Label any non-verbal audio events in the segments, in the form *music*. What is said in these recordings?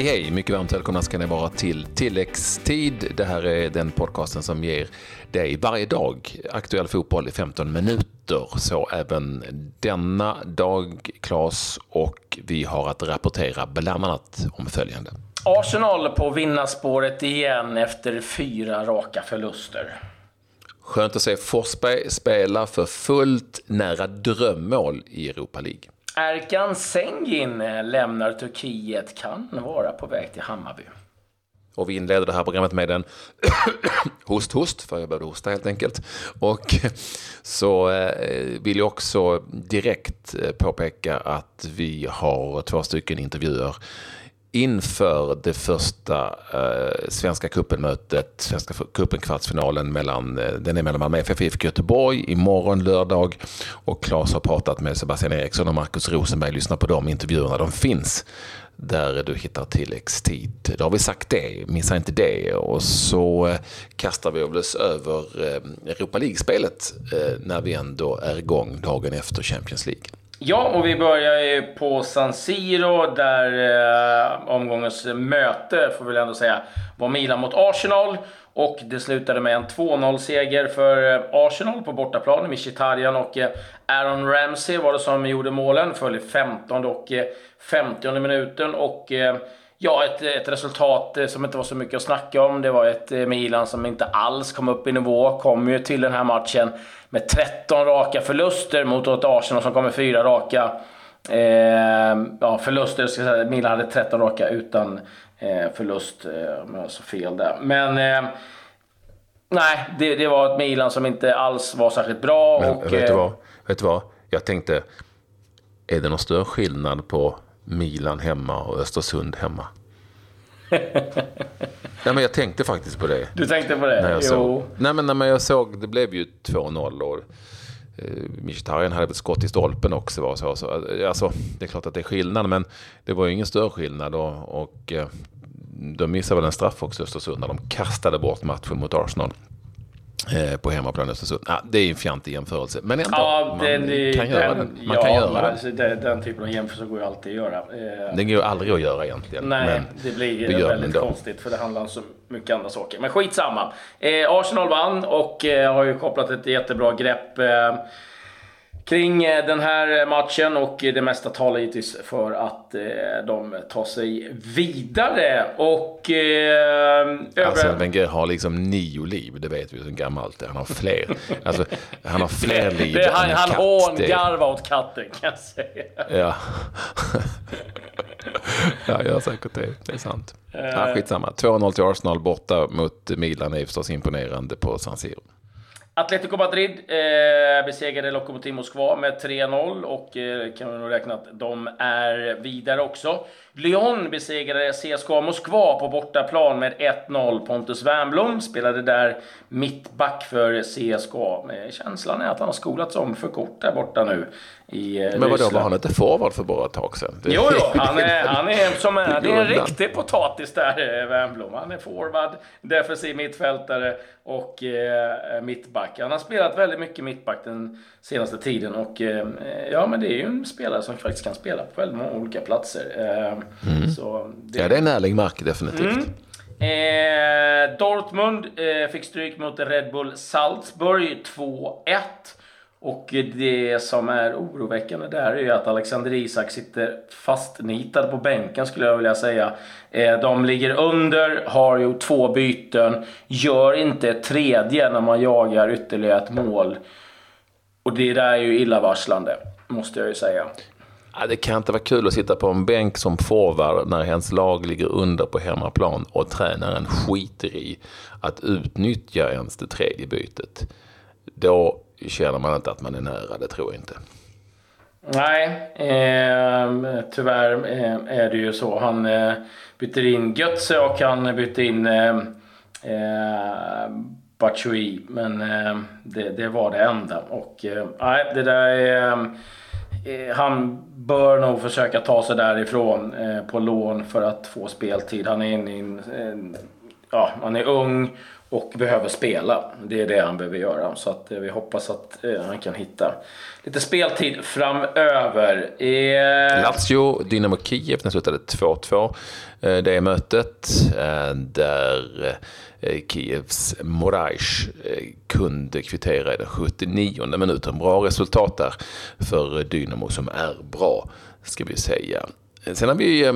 Hej hej! Mycket varmt välkomna ska ni vara till tilläggstid. Det här är den podcasten som ger dig varje dag aktuell fotboll i 15 minuter. Så även denna dag, Klas, och vi har att rapportera bland annat om följande. Arsenal på vinnarspåret igen efter fyra raka förluster. Skönt att se Forsberg spela för fullt nära drömmål i Europa League. Erkan Sengin eh, lämnar Turkiet, kan vara på väg till Hammarby. Och vi inleder det här programmet med en *coughs* host-host, för jag behövde hosta helt enkelt. Och *laughs* så eh, vill jag också direkt eh, påpeka att vi har två stycken intervjuer inför det första eh, Svenska cupen-mötet, Svenska cupen-kvartsfinalen mellan, eh, den är mellan Malmö FF och IFK Göteborg imorgon lördag. Och Claes har pratat med Sebastian Eriksson och Markus Rosenberg. Lyssna på de intervjuerna, de finns där du hittar tilläggstid. Då har vi sagt det, missa inte det. Och så eh, kastar vi oss över eh, Europa League-spelet eh, när vi ändå är igång dagen efter Champions League. Ja, och vi börjar ju på San Siro där eh, omgångens möte, får vi väl ändå säga, var Milan mot Arsenal. Och det slutade med en 2-0-seger för eh, Arsenal på bortaplan. Mkhitaryan och eh, Aaron Ramsey var det som gjorde målen. Föll i 15 och eh, 50 minuten. Och ja, ett, ett resultat som inte var så mycket att snacka om. Det var ett Milan som inte alls kom upp i nivå. Kom ju till den här matchen med 13 raka förluster mot ett Arsenal som kom med fyra raka eh, ja, förluster. Ska säga. Milan hade 13 raka utan eh, förlust, eh, om jag så fel där. Men eh, nej, det, det, var ett Milan som inte alls var särskilt bra. Men, och, vet, du eh, vad? vet du vad? Jag tänkte, är det någon större skillnad på Milan hemma och Östersund hemma? *laughs* Nej, men jag tänkte faktiskt på det. Du tänkte på det? När jag jo. Såg, nej, men när jag såg, det blev ju 2-0 och eh, Mkhitaryan hade väl skott i stolpen också. Var så, så, alltså, det är klart att det är skillnad, men det var ju ingen större skillnad. Och, och eh, de missade väl en straff också Östersund när de kastade bort matchen mot Arsenal. Eh, på hemmaplan Östersund. Ja, det är en fjantig jämförelse. Men ändå, ja, man den, kan göra den. Man ja, kan göra den. Alltså, den. Den typen av jämförelse går ju alltid att göra. Eh, den går ju aldrig att göra egentligen. Nej, det blir väldigt konstigt för det handlar om så mycket andra saker. Men skitsamma. Eh, Arsenal vann och eh, har ju kopplat ett jättebra grepp eh, kring eh, den här matchen och det mesta talar givetvis för att eh, de tar sig vidare. Och... Eh, alltså, Wenger har liksom nio liv, det vet vi sen gammalt. Han har fler. Alltså, han har fler liv det, Han, han hångarvar åt katten kan jag säga. Ja. *laughs* ja, gör säkert det. Det är sant. Ja, skitsamma. 2-0 till Arsenal borta mot Milan är förstås imponerande på San Siro. Atletico Madrid eh, besegrade Lokomotiv Moskva med 3-0 och eh, kan vi nog räkna att de är vidare också. Lyon besegrade CSKA Moskva på bortaplan med 1-0. Pontus Wernbloom spelade där mittback för CSKA. Men känslan är att han har skolats om för kort där borta nu i eh, Men vadå, var han inte forward för bara ett tag sedan? Det... Jo, jo, han är, han är, *laughs* som är, det är en riktig potatis där, Wernbloom. Han är forward, defensiv mittfältare och eh, mittback. Han har spelat väldigt mycket mittback den senaste tiden och eh, ja, men det är ju en spelare som faktiskt kan spela på väldigt många olika platser. Eh, Mm. Så det... Ja, det är en ärlig mark definitivt. Mm. Eh, Dortmund eh, fick stryk mot Red Bull Salzburg 2-1. Och det som är oroväckande där är ju att Alexander Isak sitter fastnitad på bänken skulle jag vilja säga. Eh, de ligger under, har gjort två byten, gör inte ett tredje när man jagar ytterligare ett mål. Och det där är ju illavarslande, måste jag ju säga. Ja, det kan inte vara kul att sitta på en bänk som forward när ens lag ligger under på hemmaplan och tränaren skiter i att utnyttja ens det tredje bytet. Då känner man inte att man är nära, det tror jag inte. Nej, eh, tyvärr eh, är det ju så. Han eh, byter in Götze och han byter in eh, eh Batshui. Men eh, det, det, var det enda. Och eh, nej, det där är ehm, Eh, han bör nog försöka ta sig därifrån eh, på lån för att få speltid. Han är inne i en, ja, han är ung och behöver spela. Det är det han behöver göra. Så att eh, vi hoppas att eh, han kan hitta lite speltid framöver. Eh, Lazio, Dynamo Kiev, den slutade 2-2. Det är mötet där Kievs Moraes kunde kvittera i den 79 minuten. Bra resultat där för Dynamo som är bra, ska vi säga. Sen har vi eh,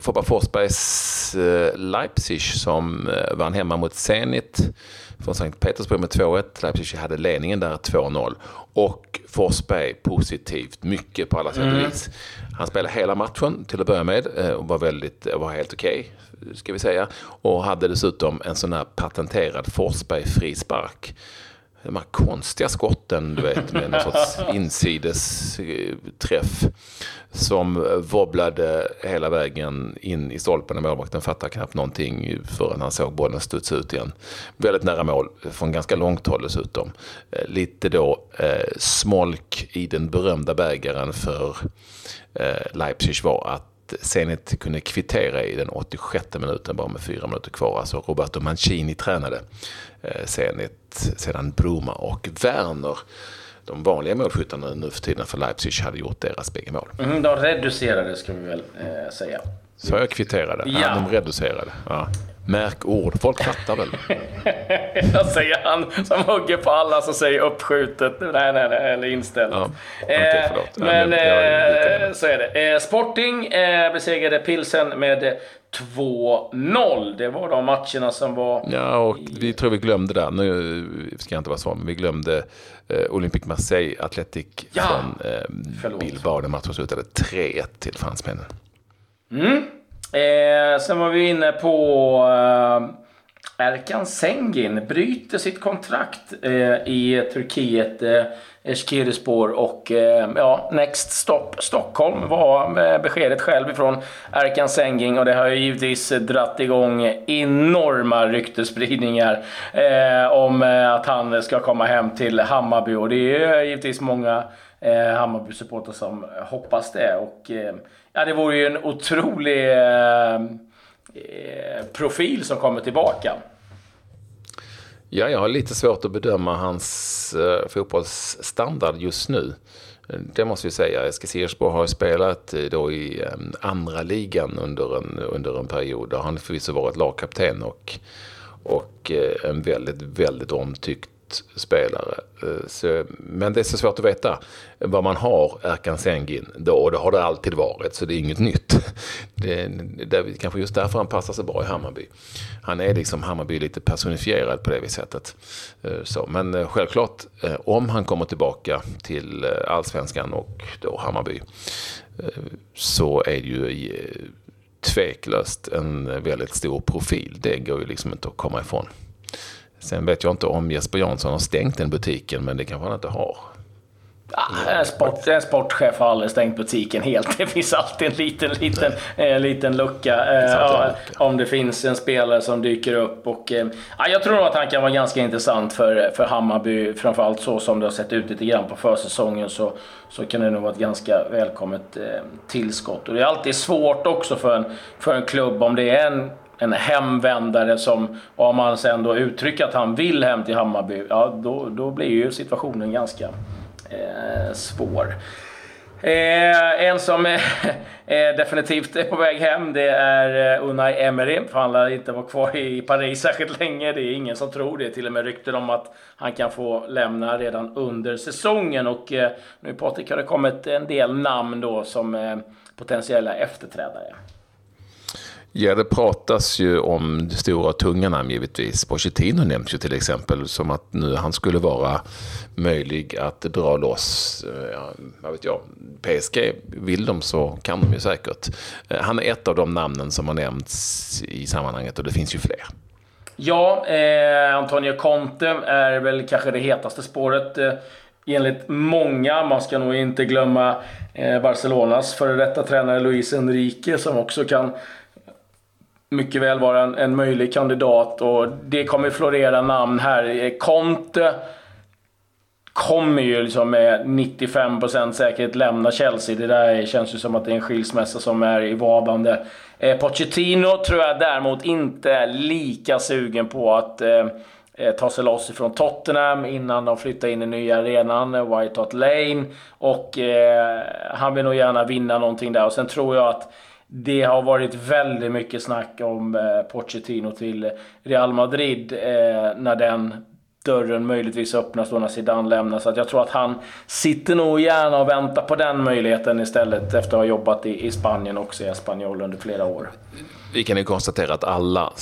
Foppa Forsbergs eh, Leipzig som eh, vann hemma mot Zenit från Sankt Petersburg med 2-1. Leipzig hade ledningen där 2-0. Och Forsberg positivt, mycket på alla sätt och mm. vis. Han spelade hela matchen till att börja med eh, och var, väldigt, var helt okej, okay, ska vi säga. Och hade dessutom en sån här patenterad Forsberg-frispark de här konstiga skotten, du vet, med någon sorts insidesträff som wobblade hela vägen in i stolpen. Målvakten fattade knappt någonting förrän han såg bollen studsa ut igen. Väldigt nära mål, från ganska långt håll dessutom. Eh, lite då eh, smolk i den berömda bägaren för eh, Leipzig var att Zenit kunde kvittera i den 86 minuten, bara med fyra minuter kvar. Alltså Roberto Mancini tränade eh, Zenit sedan Bruma och Werner de vanliga målskyttarna nu för tiden för Leipzig hade gjort deras bägge mål. Mm, de reducerade ska vi väl eh, säga. Så jag kvitterade? Ja. ja de reducerade. Ja. Märk ord, folk fattar väl? *laughs* jag säger han som hugger på alla som säger uppskjutet, nej, nej, nej, eller inställt. Ja, okay, eh, men eh, så är det. Eh, Sporting eh, besegrade Pilsen med 2-0. Det var de matcherna som var... Ja, och vi tror vi glömde där. Nu ska jag inte vara så, men vi glömde eh, Olympique Marseille Athletic ja! från eh, Bilbao. Den matchen slutade 3-1 till fransmännen. Mm. Eh, sen var vi inne på eh, Erkan Sengin bryter sitt kontrakt eh, i Turkiet. Eh, Eskirispor och eh, ja, Next Stop Stockholm var eh, beskedet själv ifrån Erkan Sengin och det har ju givetvis dratt igång enorma ryktespridningar eh, om eh, att han ska komma hem till Hammarby och det är givetvis många eh, Hammarby-supportrar som hoppas det. Och, eh, ja, det vore ju en otrolig eh, eh, profil som kommer tillbaka. Ja, jag har lite svårt att bedöma hans eh, fotbollsstandard just nu. Det måste vi säga. Eskilsborg har spelat då i eh, andra ligan under en, under en period. Där han förvisso varit lagkapten och, och eh, en väldigt, väldigt omtyckt spelare. Eh, så, men det är så svårt att veta vad man har Erkan Sengin då, och det har det alltid varit, så det är inget nytt. *laughs* Det, det, kanske just därför han passar så bra i Hammarby. Han är liksom Hammarby lite personifierad på det viset. Eh, så, men eh, självklart, om han kommer tillbaka till allsvenskan och då Hammarby, så är det ju tveklöst en väldigt stor profil. Det går ju liksom inte att komma ifrån. Sen vet jag inte om Jesper Jansson har stängt den butiken, men det kanske han inte har. Ja, en, sport, en sportchef har aldrig stängt butiken helt. Det finns alltid en liten, liten, eh, liten lucka. Eh, ja, om det finns en spelare som dyker upp. Och, eh, ja, jag tror nog att han kan vara ganska intressant för, för Hammarby. Framförallt så som det har sett ut lite grann på försäsongen så, så kan det nog vara ett ganska välkommet eh, tillskott. Och det är alltid svårt också för en, för en klubb om det är en en hemvändare som, om man sen då uttrycker att han vill hem till Hammarby, ja då, då blir ju situationen ganska eh, svår. Eh, en som eh, definitivt är på väg hem, det är eh, Unai Emery. För han lär inte vara kvar i Paris särskilt länge. Det är ingen som tror det. Till och med rykten om att han kan få lämna redan under säsongen. Och eh, nu Patrik har det kommit en del namn då som eh, potentiella efterträdare. Ja, det pratas ju om stora och tunga namn givetvis. Pochettino nämns ju till exempel som att nu han skulle vara möjlig att dra loss. Eh, ja, vad vet jag, PSG, vill de så kan de ju säkert. Eh, han är ett av de namnen som har nämnts i sammanhanget och det finns ju fler. Ja, eh, Antonio Conte är väl kanske det hetaste spåret. Eh, enligt många, man ska nog inte glömma eh, Barcelonas före detta tränare Luis Enrique som också kan mycket väl vara en, en möjlig kandidat och det kommer florera namn här. Conte kommer ju liksom med 95% säkerhet lämna Chelsea. Det där känns ju som att det är en skilsmässa som är i vabande. Eh, Pochettino tror jag däremot inte är lika sugen på att eh, eh ta sig loss ifrån Tottenham innan de flyttar in i nya arenan, eh, White Hart Lane. Och eh, han vill nog gärna vinna någonting där. Och sen tror jag att det har varit väldigt mycket snack om eh, Pochettino till Real Madrid eh, när den dörren möjligtvis öppnas då när Zidane lämnar. Så att jag tror att han sitter nog gärna och väntar på den möjligheten istället efter att ha jobbat i, i Spanien också i Espanyol under flera år. Vi kan ju konstatera att alla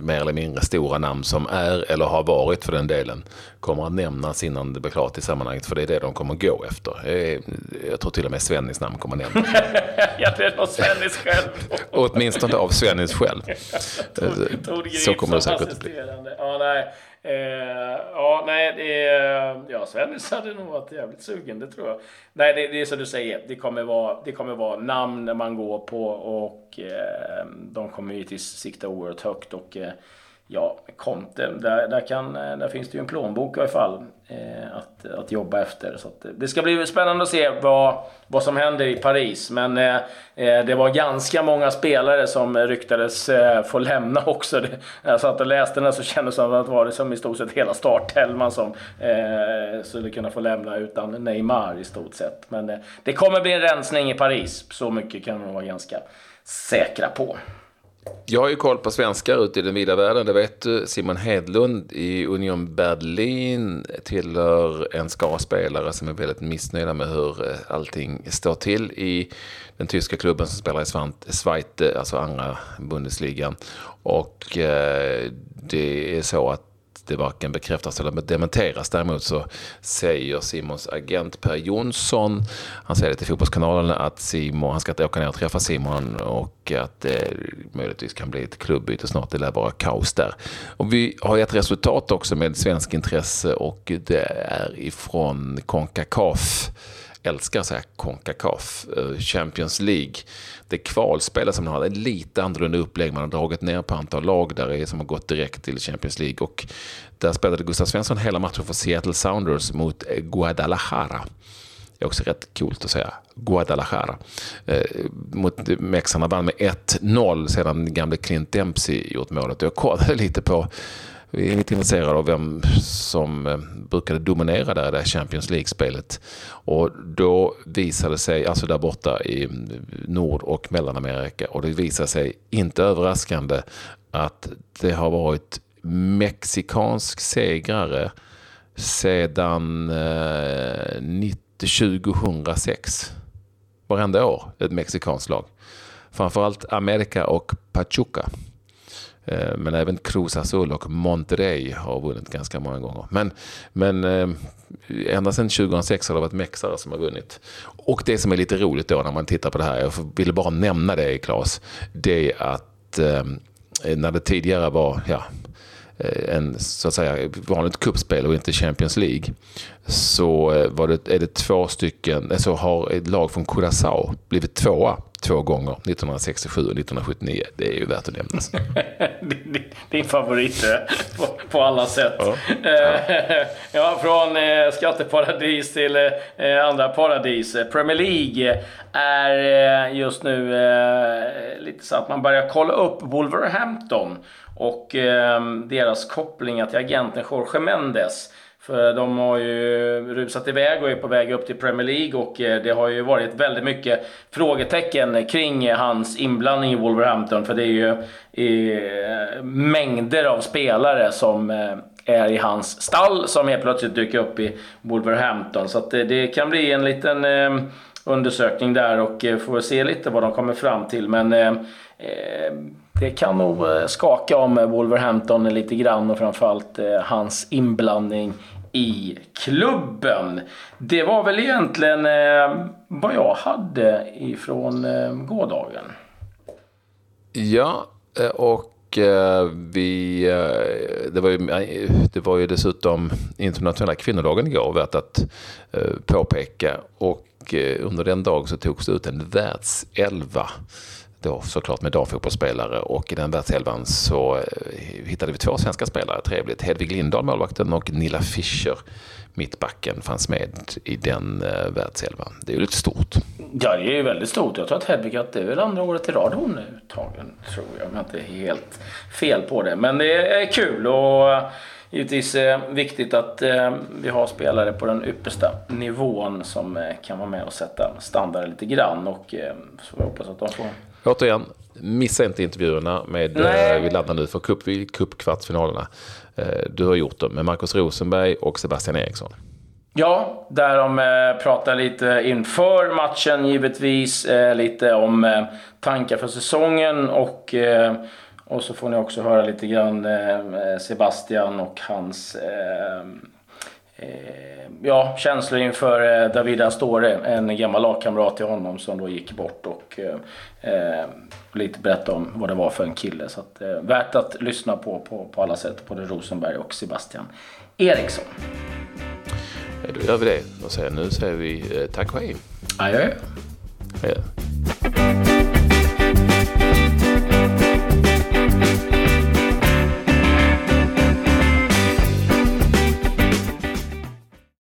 mer eller mindre stora namn som är, eller har varit för den delen, kommer att nämnas innan det blir klart i sammanhanget. För det är det de kommer gå efter. Jag tror till och med Svennis namn kommer nämnas. *laughs* ja, det är nog Svennis själv. *laughs* Åtminstone av Svennis själv. *laughs* Så kommer det säkert att bli. Ja, nej. Eh, ja, nej, det ja, Svennis hade nog varit jävligt sugen, det tror jag. Nej, det, det är som du säger, det kommer vara, det kommer vara namn man går på och eh, de kommer givetvis sikta oerhört högt. Och, eh, ja, Conte, där, där, kan, eh, där finns det ju en plånbok i alla fall eh, att, att jobba efter. Så att, eh, det ska bli spännande att se vad, vad som händer i Paris. Men eh, eh, det var ganska många spelare som ryktades eh, få lämna också. Det, jag satt och läste den så kändes det som att det var som i stort sett hela startelvan som eh, skulle kunna få lämna utan Neymar i stort sett. Men eh, det kommer bli en rensning i Paris. Så mycket kan man vara ganska säkra på. Jag har ju koll på svenskar ute i den vida världen. Det vet du. Simon Hedlund i Union Berlin tillhör en skara spelare som är väldigt missnöjda med hur eh, allting står till i den tyska klubben som spelar i Schweiz, eh, alltså andra Bundesligan. Och eh, det är så att det varken bekräftas eller dementeras. Däremot så säger Simons agent Per Jonsson, han säger det till Fotbollskanalen, att Simon, han ska inte åka ner och träffa Simon och att det möjligtvis kan bli ett klubbyte snart. Det lär vara kaos där. Och vi har ett resultat också med svensk intresse och det är ifrån Concacaf älskar så här Concacaf, eh, Champions League. Det kvalspel som man har, det är lite annorlunda upplägg. Man har dragit ner på antal lag där är som har gått direkt till Champions League. Och där spelade Gustav Svensson hela matchen för Seattle Sounders mot eh, Guadalajara. Det är också rätt coolt att säga. Guadalajara. Eh, mot Mexarna vann med 1-0 sedan gamle Clint Dempsey gjort målet. Jag kollade lite på vi är lite intresserade av vem som eh, brukade dominera där, det Champions League-spelet. Och då visade det sig, alltså där borta i Nord och Mellanamerika, och det visade sig inte överraskande att det har varit mexikansk segrare sedan eh, 2006. Varenda år ett mexikanskt lag. Framförallt Amerika och Pachuca. Eh, men även Cruz Azul och Monterrey har vunnit ganska många gånger. Men, men eh, ända sedan 2006 har det varit mexare som har vunnit. Och det som är lite roligt då när man tittar på det här, jag ville bara nämna det Claes, det är att eh, när det tidigare var, ja, en så att säga vanligt kuppspel och inte Champions League. Så var det, är det två stycken, så har ett lag från Curaçao blivit tvåa två gånger, 1967 och 1979. Det är ju värt att nämnas. *laughs* Din favorit eh, på, på alla sätt. Ja. Eh, *laughs* ja. från eh, skatteparadis till andra paradis. Premier League är just nu lite så att man börjar kolla upp Wolverhampton och deras kopplingar till agenten Jorge Mendes. För de har ju rusat iväg och är på väg upp till Premier League och eh, det har ju varit väldigt mycket frågetecken kring hans inblandning i Wolverhampton. För det är ju eh, mängder av spelare som eh, är i hans stall som helt plötsligt dyker upp i Wolverhampton. Så det kan bli en liten undersökning där och får se lite vad de kommer fram till. Men det kan nog skaka om Wolverhampton lite grann och framförallt hans inblandning i klubben. Det var väl egentligen eh, vad jag hade ifrån eh, gårdagen. Ja, eh, och eh, vi, eh, det, var ju, det var ju dessutom internationella kvinnodagen igår, värt att eh, påpeka. Och under den dagen så togs det ut en världselva då såklart med damfotbollsspelare och i den världselvan så eh, hittade vi två svenska spelare, trevligt. Hedvig Lindahl, målvakten, och Nilla Fischer, mittbacken, fanns med i den eh, världselvan. Det är ju lite stort. Ja, det är ju väldigt stort. Jag tror att Hedvig, att det är väl andra året i rad hon är uttagen, tror jag, om jag inte är helt fel på det. Men det är kul och eh, givetvis viktigt att vi har spelare på den yppersta nivån som kan vara med och sätta standarden lite grann. Och så jag hoppas att de får... Återigen, missa inte intervjuerna. Med, Nej. vi laddar nu för cup, cupkvartsfinalerna. Du har gjort dem med Markus Rosenberg och Sebastian Eriksson. Ja, där de eh, pratar lite inför matchen givetvis. Eh, lite om eh, tankar för säsongen och, eh, och så får ni också höra lite grann eh, Sebastian och hans eh, ja, känslor inför David Astore, en gammal lagkamrat till honom som då gick bort och lite berätta om vad det var för en kille. Så att, värt att lyssna på, på på alla sätt, både Rosenberg och Sebastian Eriksson. Då gör vi det. Och sen, nu säger vi tack och hej. Adjö. Hej.